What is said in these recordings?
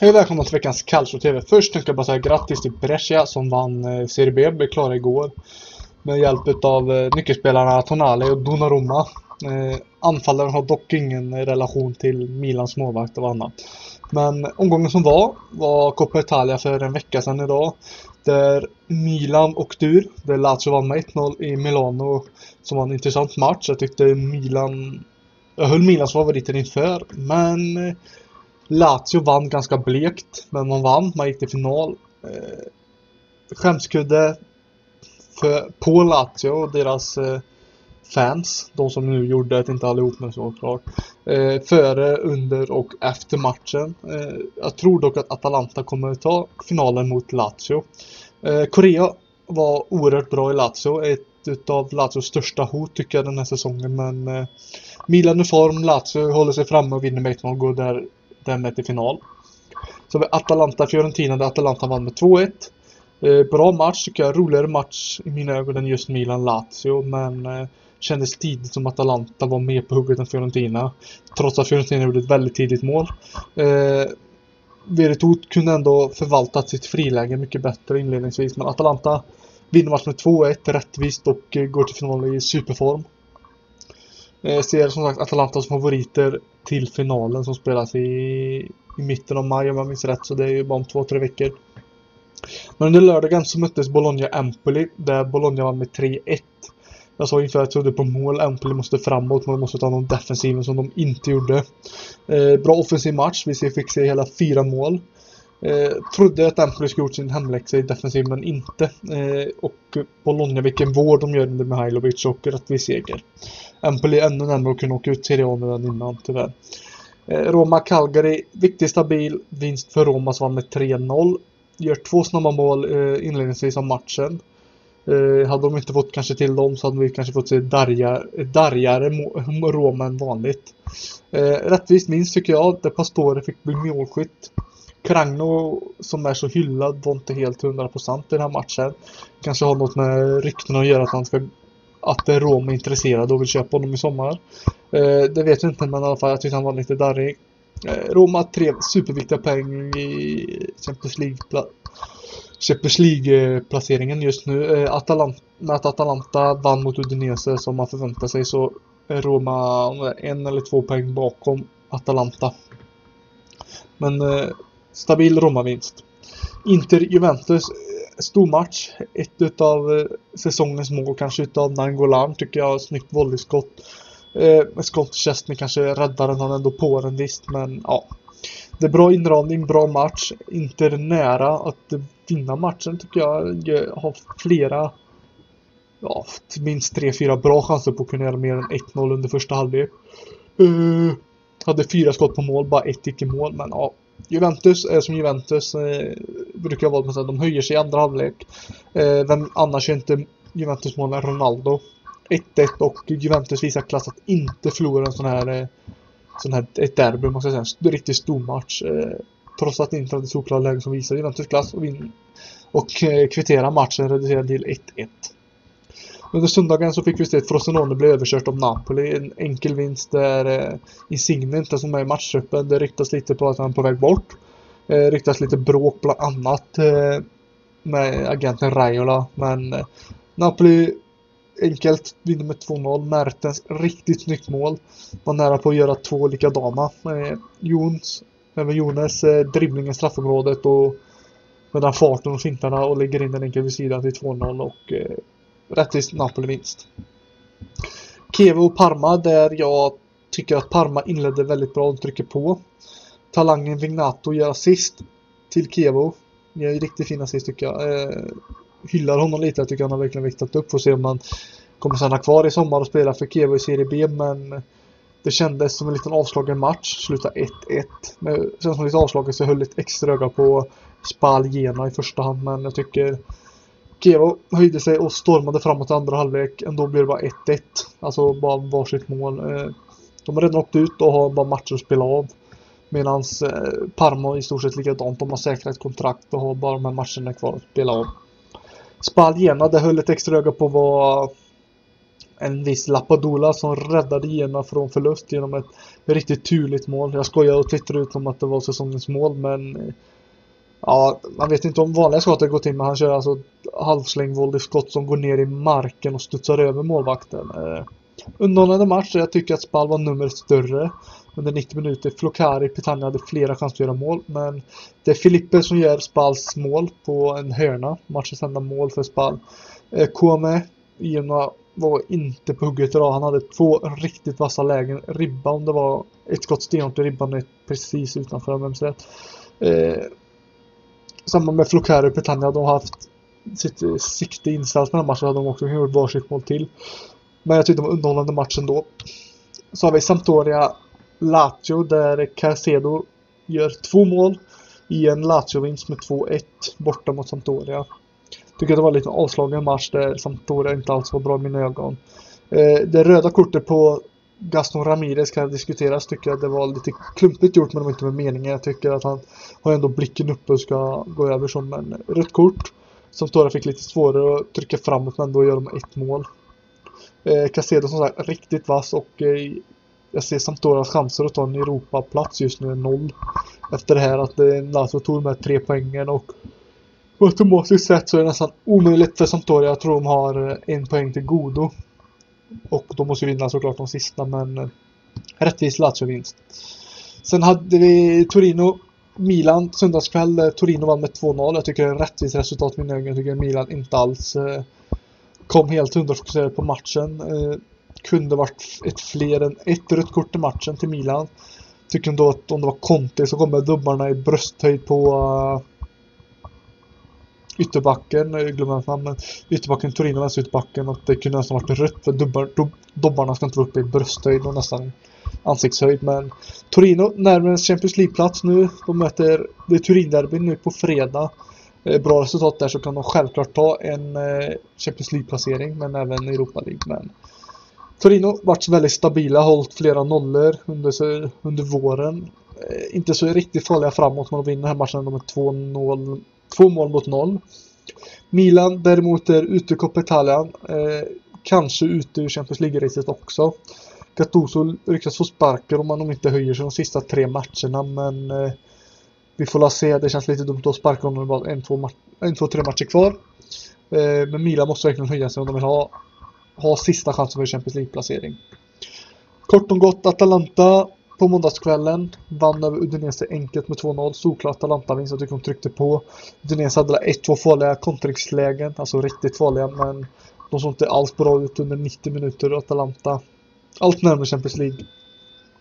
Hej och välkomna till veckans Calcio TV. Först tänkte jag bara säga grattis till Brescia som vann eh, Serie B, blev klara igår. Med hjälp av eh, nyckelspelarna Tonali och Donnarumma. Eh, anfallaren har dock ingen relation till Milans målvakt och annat. Men omgången som var, var Coppa Italia för en vecka sedan idag. Där Milan åkte ur. Där Lazio vann med 1-0 i Milano. Som var en intressant match. Jag tyckte Milan... Jag höll Milans favoriter inför. Men eh, Lazio vann ganska blekt, men man vann. Man gick till final. Eh, skämskudde för, på Lazio och deras eh, fans. De som nu gjorde det, inte allihop men såklart. Eh, före, under och efter matchen. Eh, jag tror dock att Atalanta kommer att ta finalen mot Lazio. Eh, Korea var oerhört bra i Lazio. Ett utav Lazios största hot tycker jag den här säsongen. Men eh, Milan i form, Lazio håller sig framme och vinner med 1-0 går där därmed till final. Så har vi Atalanta-Fiorentina där Atalanta vann med 2-1. Eh, bra match tycker jag. Roligare match i mina ögon än just Milan-Lazio. Men eh, kändes tidigt som Atalanta var mer på hugget än Fiorentina. Trots att Fiorentina gjorde ett väldigt tidigt mål. Eh, Veretout kunde ändå förvaltat sitt friläge mycket bättre inledningsvis. Men Atalanta vinner matchen med 2-1 rättvist och eh, går till final i superform. Eh, jag ser som sagt Atalantas favoriter till finalen som spelas i, i mitten av maj om jag minns rätt. Så det är ju bara om två, tre veckor. Men under lördagen så möttes Bologna-Empoli där Bologna vann med 3-1. Jag sa inför att jag trodde på mål. Empoli måste framåt. Men de måste ta någon defensiven som de inte gjorde. Eh, bra offensiv match. Vi fick se hela fyra mål. Eh, trodde att Empoli skulle gjort sin hemläxa i defensiv men inte. Eh, och Bologna, vilken vård de gör under Mihailovic och rättvis seger. Empoli ännu närmare att kunna åka ut Serie A nu än innan tyvärr. Eh, Roma-Calgary, viktig stabil vinst för Roma som vann med 3-0. Gör två snabba mål eh, inledningsvis av matchen. Eh, hade de inte fått kanske till dem så hade vi kanske fått se darjar, darjare Roma än vanligt. Eh, rättvist minst tycker jag, där Pastore fick bli målskytt. Kragno som är så hyllad var inte helt 100% i den här matchen. Kanske har något med ryktena att göra att han ska att Rom är intresserad och vill köpa honom i sommar. Eh, det vet jag inte men i alla fall jag tyckte han var lite darrig. Eh, Roma tre superviktiga poäng i Champions League Champions League-placeringen just nu. Eh, Atalanta, med att Atalanta vann mot Udinese som man förväntar sig så är Roma en eller två poäng bakom Atalanta. Men eh, stabil Roma-vinst. Inter-Juventus, eh, stor match. Ett utav eh, säsongens mål kanske utav Nangolan tycker jag. Snyggt volleyskott. Eh, Scott Chesney kanske räddar den, han ändå på den visst men ja. Det är bra inramning, bra match. Inter nära att vinna matchen tycker jag. jag har flera ja, minst 3-4 bra chanser på att kunna göra mer än 1-0 under första halvlek. Uh, hade fyra skott på mål, bara ett gick i mål. Men ja, Juventus är som Juventus. Eh, brukar vara att de höjer sig i andra halvlek. Eh, vem annars är inte Juventus mål än Ronaldo. 1-1 och Juventus visar klass att inte förlora en sån här, eh, sån här ett derby måste jag säga. En riktigt stor match. Eh, trots att det inte hade solklara lägen som visar Juventus klass och, vin och eh, kvitterar matchen reducerad till 1-1. Under söndagen så fick vi se att Frosinone blev överkört av Napoli. En enkel vinst där eh, Insigne inte som är i matchtruppen. Det ryktas lite på att han är på väg bort. Eh, ryktas lite bråk bland annat eh, med agenten Raiola. Men eh, Napoli enkelt vinner med 2-0. Mertens riktigt snyggt mål. Var nära på att göra två likadana. Eh, Jons, även Jones eh, dribbling i straffområdet och med den farten och fintarna och lägger in den enkelt vid sidan till 2-0 och eh, rättvis Napoli-vinst. Kevo och Parma där jag tycker att Parma inledde väldigt bra och trycker på. Talangen Vignato gör assist till Kevo. Gör riktigt fin assist tycker jag. Eh, hyllar honom lite. Jag tycker han har verkligen viktat upp. Får se om han kommer stanna kvar i sommar och spela för Kevo i Serie B. Men det kändes som en liten avslagen match. Sluta 1-1. Men sen som lite avslaget så höll ett extra öga på Spal Gena i första hand. Men jag tycker Kevo höjde sig och stormade framåt i andra halvlek. Ändå blev det bara 1-1. Alltså bara varsitt mål. Eh, de har redan åkt ut och har bara matcher att spela av. Medan eh, Parma i stort sett likadant. De har säkrat kontrakt och har bara de här matcherna kvar att spela av. Spaljena, det höll ett extra öga på var en viss Lapadula som räddade Jena från förlust genom ett riktigt turligt mål. Jag skojar och twittrade ut om att det var säsongens mål men eh, Ja, man vet inte om vanliga skottet går till men han kör alltså halvslängvåldigt skott som går ner i marken och studsar över målvakten. Eh, underhållande match. Jag tycker att Spal var numret större under 90 minuter. Flokari Petagna hade flera chanser att göra mål men det är Filippe som gör Spals mål på en hörna. Matchens enda mål för Spal. Eh, Kome Iona var inte på hugget idag. Han hade två riktigt vassa lägen. Ribban, det var ett skott stenhårt i ribban precis utanför om jag rätt. Eh, samma med Flocare och Petagna. De har haft sitt eh, sikte inställt på den matchen. Hade de också gjort varsitt mål till. Men jag tyckte det var underhållande matchen då. Så har vi Sampdoria Lazio där Caicedo gör två mål i en Lazio-vinst med 2-1 borta mot Sampdoria. Tycker det var en lite avslagen match där Sampdoria inte alls var bra i mina ögon. Eh, det röda kortet på Gaston Ramirez kan diskuteras. Tycker jag det var lite klumpigt gjort men det var inte med meningen. Jag tycker att han har ändå blicken uppe och ska gå över som en rött kort. Sampdoria fick lite svårare att trycka framåt men ändå gör de ett mål. Eh, Casedo som sagt riktigt vass och eh, jag ser Sampdoras chanser att ta en Europaplats just nu är noll. Efter det här att eh, Lazio tog här tre poängen och på automatiskt sätt så är det nästan omöjligt för Sampdoria. Jag tror de har eh, en poäng till godo. Och de måste vinna såklart de sista men eh, rättvis Lazio-vinst. Sen hade vi Torino Milan söndagskväll. Eh, Torino vann med 2-0. Jag tycker det är ett rättvist resultat i mina ögon. Jag tycker Milan inte alls eh, kom helt hundrafokuserade på matchen. Eh, kunde varit ett fler än ett rött kort i matchen till Milan. Tycker ändå att om det var Conte så kommer dubbarna i brösthöjd på uh, ytterbacken, jag glömmer namnet, ytterbacken Torino, vänsterytterbacken och det kunde nästan varit rött för dubbar, dub, dobbarna ska inte vara uppe i brösthöjd och nästan ansiktshöjd men Torino närmare Champions League-plats nu. De möter det är Turin-derby nu på fredag. Eh, bra resultat där så kan de självklart ta en eh, Champions League-placering men även Europa League. Men Torino varit väldigt stabila, hållit flera nollor under, under våren. Eh, inte så riktigt farliga framåt men de vinner den här matchen med 2-0 Två mål mot noll. Milan däremot är ute i Coppa Italia. Eh, kanske ute ur Champions League-racet också. Gattuso ryktas få sparken om han inte höjer sig de sista tre matcherna men eh, vi får la se. Det känns lite dumt att sparka honom bara en, två, en, två, tre matcher kvar. Eh, men Milan måste verkligen höja sig om de vill ha, ha sista chansen för Champions League-placering. Kort och gott Atalanta på måndagskvällen. Vann över Udinese enkelt med 2-0. Solklar Atalanta-vinst. Jag tycker de tryckte på. Udinese hade ett, två farliga kontringslägen. Alltså riktigt farliga men de såg inte alls bra ut under 90 minuter. Atalanta allt närmare Champions League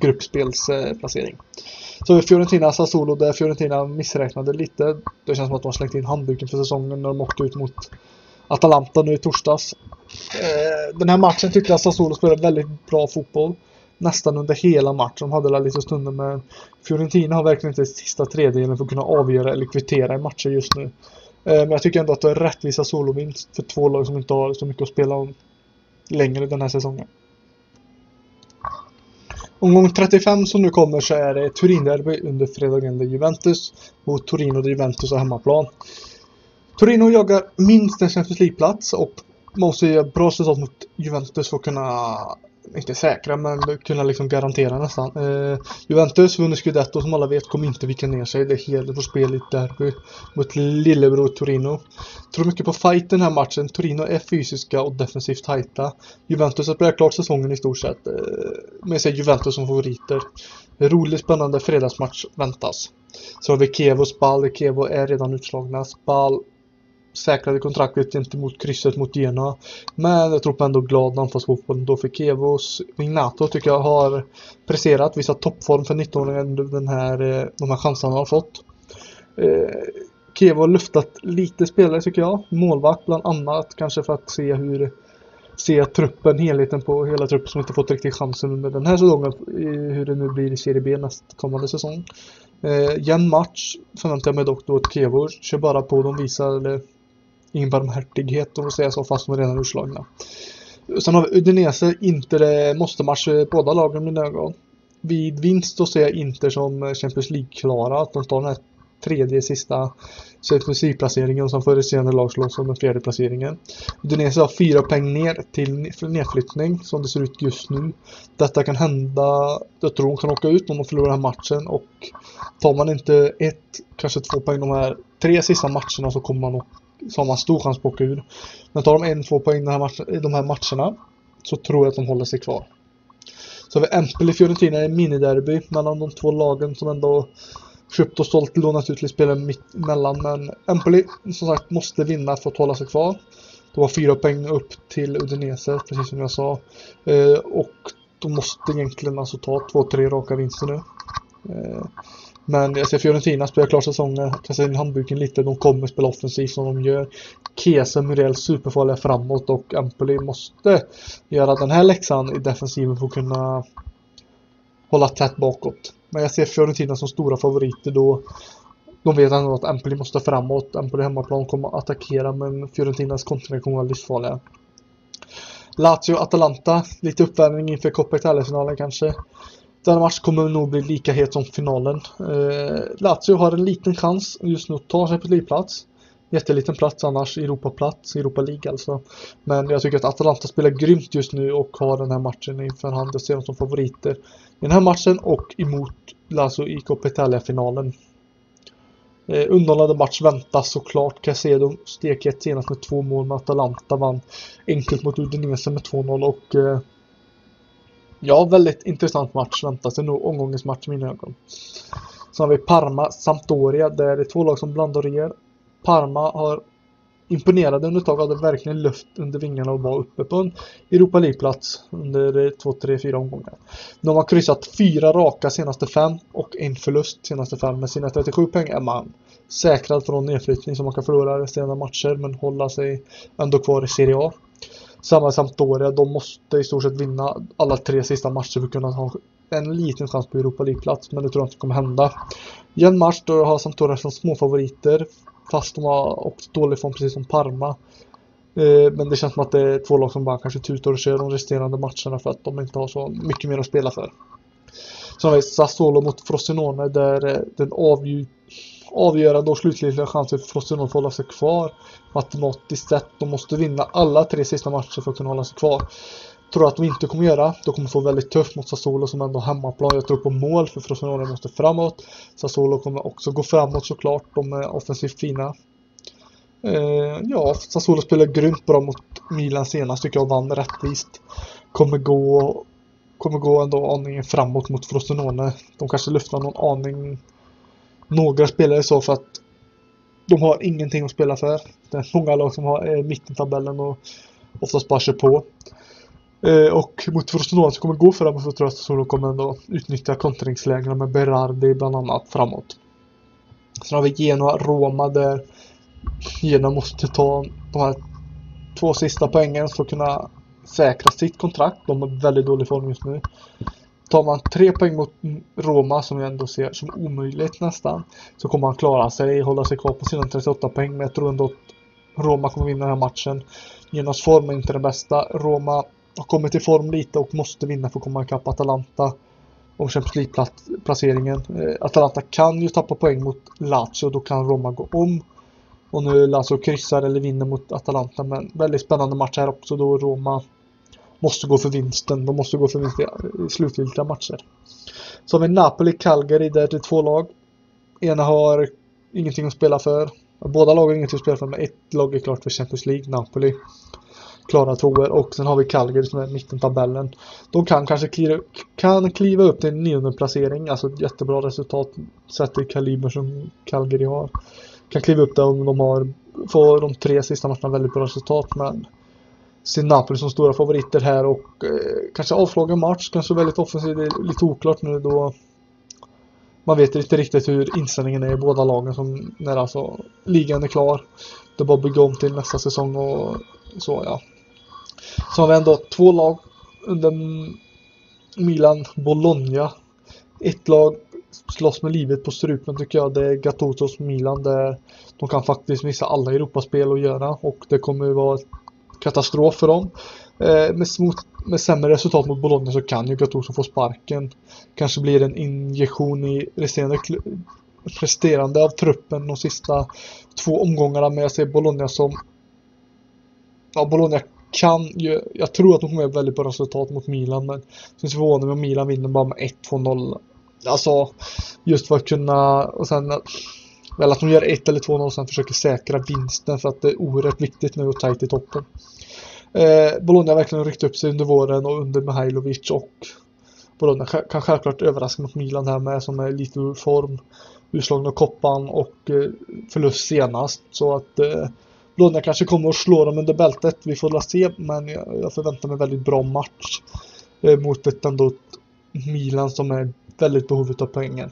gruppspelsplacering. Så Fiorentina Sassuolo där Fiorentina missräknade lite. Det känns som att de har slängt in handduken för säsongen när de åkte ut mot Atalanta nu i torsdags. Eh, den här matchen tyckte jag Sassuolo spelade väldigt bra fotboll nästan under hela matchen. De hade lite liksom stunder men Fiorentina har verkligen inte sista tredjedelen för att kunna avgöra eller kvittera i matcher just nu. Eh, men jag tycker ändå att det är rättvisa solovinst för två lag som inte har så mycket att spela om längre den här säsongen. Omgång 35 som nu kommer så är det Turin-derby under fredagen där Juventus mot Torino där Juventus har hemmaplan. Torino jagar minst en Champions League-plats och måste göra bra resultat mot Juventus för att kunna inte säkra men kunna liksom garantera nästan. Eh, Juventus vunnit Scudetto som alla vet kommer inte vika ner sig. Det är helt på spel i derby mot lillebror Torino. Tror mycket på fight den här matchen. Torino är fysiska och defensivt tajta. Juventus har spelat klart säsongen i stort sett. Eh, men jag ser Juventus som favoriter. Rolig spännande fredagsmatch väntas. Så har vi Kevo och Spal. Kevo är redan utslagna. Spal säkrade kontraktet gentemot krysset mot Gena. Men jag tror på ändå glad anfallsfotboll då för Kevos Ignato tycker jag har presterat, visat toppform för 19-åringen den här, eh, de här chanserna han har fått. Eh, Kevo har luftat lite spelare tycker jag. Målvakt bland annat, kanske för att se hur se truppen, helheten på hela truppen som inte fått riktigt chansen under den här säsongen. Hur det nu blir i Serie B nästkommande säsong. Eh, jämn match förväntar jag mig dock då att Kevo kör bara på. De visar, eller ingen barmhärtighet om vi säger så fast de är redan utslagna. Sen har vi Udinese, inte det eh, måste match eh, båda lagen mina ögon. Vid vinst då ser jag Inter som eh, Champions League-klara, att de tar den här tredje sista Champions League-placeringen som för resterande lag slåss om den fjärde placeringen. Udinese har fyra poäng ner till nedflyttning som det ser ut just nu. Detta kan hända, jag tror de kan åka ut om de förlorar den här matchen och tar man inte ett, kanske två poäng de här tre sista matcherna så kommer man att så har man stor chans på att åka ur. Men tar de en, två poäng den här matchen, i de här matcherna så tror jag att de håller sig kvar. Så har vi Empoli-Fiorentina i miniderby mellan de två lagen som ändå köpt och sålt lånat ut lite mitt emellan. Men Empoli som sagt måste vinna för att hålla sig kvar. De har fyra poäng upp till Udinese, precis som jag sa. Eh, och de måste egentligen alltså ta två, tre raka vinster nu. Eh, men jag ser Fiorentina spela klart säsongen, kasta in handduken lite, de kommer spela offensivt som de gör. Kesa, Muriel superfarliga framåt och Empoli måste göra den här läxan i defensiven för att kunna hålla tätt bakåt. Men jag ser Fiorentina som stora favoriter då. De vet ändå att Empoli måste framåt. Empoli hemmaplan kommer att attackera men Fiorentinas kontringar kommer att vara livsfarliga. Lazio-Atalanta, lite uppvärmning inför Coppa Italia-finalen kanske. Denna match kommer nog bli lika het som finalen. Eh, Lazio har en liten chans just nu att ta sig på livplats. Jätteliten plats annars, Europaplats, Europa League alltså. Men jag tycker att Atalanta spelar grymt just nu och har den här matchen inför hand. Jag ser dem som favoriter i den här matchen och emot Lazio i Coppa Italia-finalen. Eh, underhållande match väntas såklart. Casedo stekhet senast med två mål med Atalanta. Vann enkelt mot Udinese med 2-0 och eh, Ja, väldigt intressant match väntas det nog. Omgångens match i mina ögon. Sen har vi Parma, Sampdoria. Där är det två lag som blandar och ger. Parma har imponerade under ett tag. Hade verkligen luft under vingarna och var uppe på en Europa League-plats under eh, två, tre, fyra omgångar. De har kryssat fyra raka senaste fem och en förlust senaste fem. Med sina 37 poäng är man säkrad från nedflyttning så man kan förlora resterande matcher men hålla sig ändå kvar i Serie A. Samma Sampdoria, de måste i stort sett vinna alla tre sista matcher för att kunna ha en liten chans på Europa League-plats, men det tror jag inte kommer hända. I en match då har Sampdoria som småfavoriter, fast de har också dålig form precis som Parma. Eh, men det känns som att det är två lag som bara kanske tutar och kör de resterande matcherna för att de inte har så mycket mer att spela för. Som är Sassuolo mot Frosinone där eh, den avgör, avgörande och slutliga chansen för Frosinone att hålla sig kvar matematiskt sett. De måste vinna alla tre sista matcher för att kunna hålla sig kvar. Tror att de inte kommer göra. De kommer få väldigt tufft mot Sassuolo som ändå hemmaplan. Jag tror på mål för Frosinone måste framåt. Sassuolo kommer också gå framåt såklart. De är offensivt fina. Eh, ja, Sassuolo spelade grymt bra mot Milan senast tycker jag vann rättvist. Kommer gå kommer gå ändå aningen framåt mot Frosinone. De kanske lyfter någon aning några spelare så för att de har ingenting att spela för. Det är många lag som har eh, tabellen och oftast bara kör på. Eh, och mot Frosinone som kommer gå framåt så tror jag att Solo kommer ändå utnyttja kontringslägena med Berardi bland annat framåt. Sen har vi Genoa, Roma där Genoa måste ta de här två sista poängen för att kunna säkra sitt kontrakt. De har väldigt dålig form just nu. Tar man tre poäng mot Roma som jag ändå ser som omöjligt nästan så kommer han klara sig, hålla sig kvar på sina 38 poäng men jag tror ändå att Roma kommer vinna den här matchen. Genos form är inte den bästa. Roma har kommit i form lite och måste vinna för att komma ikapp Atalanta om Champions League-placeringen. Eh, Atalanta kan ju tappa poäng mot Lazio, då kan Roma gå om. Och nu Lazio kryssar eller vinner mot Atalanta, men väldigt spännande match här också då Roma måste gå för vinsten. De måste gå för vinst i eh, slutgiltiga matcher. Så har vi Napoli-Calgary där det är två lag. Ena har ingenting att spela för. Båda lagen har ingenting att spela för men ett lag är klart för Champions League, Napoli. Klara tvåor och sen har vi Calgary som är mittentabellen. De kan kanske kliva, kan kliva upp till en nionde placering, alltså ett jättebra resultat sett till kaliber som Calgary har. Kan kliva upp där om de har, får de tre sista matcherna väldigt bra resultat men ser Napoli som stora favoriter här och eh, kanske avslagen match, kanske väldigt offensiv, det är lite oklart nu då man vet inte riktigt hur inställningen är i båda lagen som när alltså ligan är klar. Det är bara att bygga om till nästa säsong och så ja. Så har vi ändå två lag under Milan Bologna. Ett lag slåss med livet på strupen tycker jag. Det är Gattusos Milan där de kan faktiskt missa alla Europaspel att göra och det kommer ju vara katastrof för dem. Eh, med, smot, med sämre resultat mot Bologna så kan ju Gattuso få sparken. Kanske blir en injektion i resterande, resterande av truppen de sista två omgångarna men jag ser Bologna som Ja, Bologna kan ju, jag tror att de kommer göra väldigt bra resultat mot Milan men det är förvånad om Milan vinner bara med 1-2-0. Alltså just för att kunna och sen väl att de gör 1 eller 2-0 och sen försöker säkra vinsten för att det är oerhört viktigt nu och tajt i toppen. Eh, Bologna har verkligen ryckt upp sig under våren och under Mihailovic och Bologna kan självklart överraska mot Milan här med som är lite ur form. Utslagna koppan och eh, förlust senast så att eh, Bologna kanske kommer att slå dem under bältet. Vi får la se men jag, jag förväntar mig väldigt bra match eh, mot ett ändå Milan som är väldigt behovet av poängen.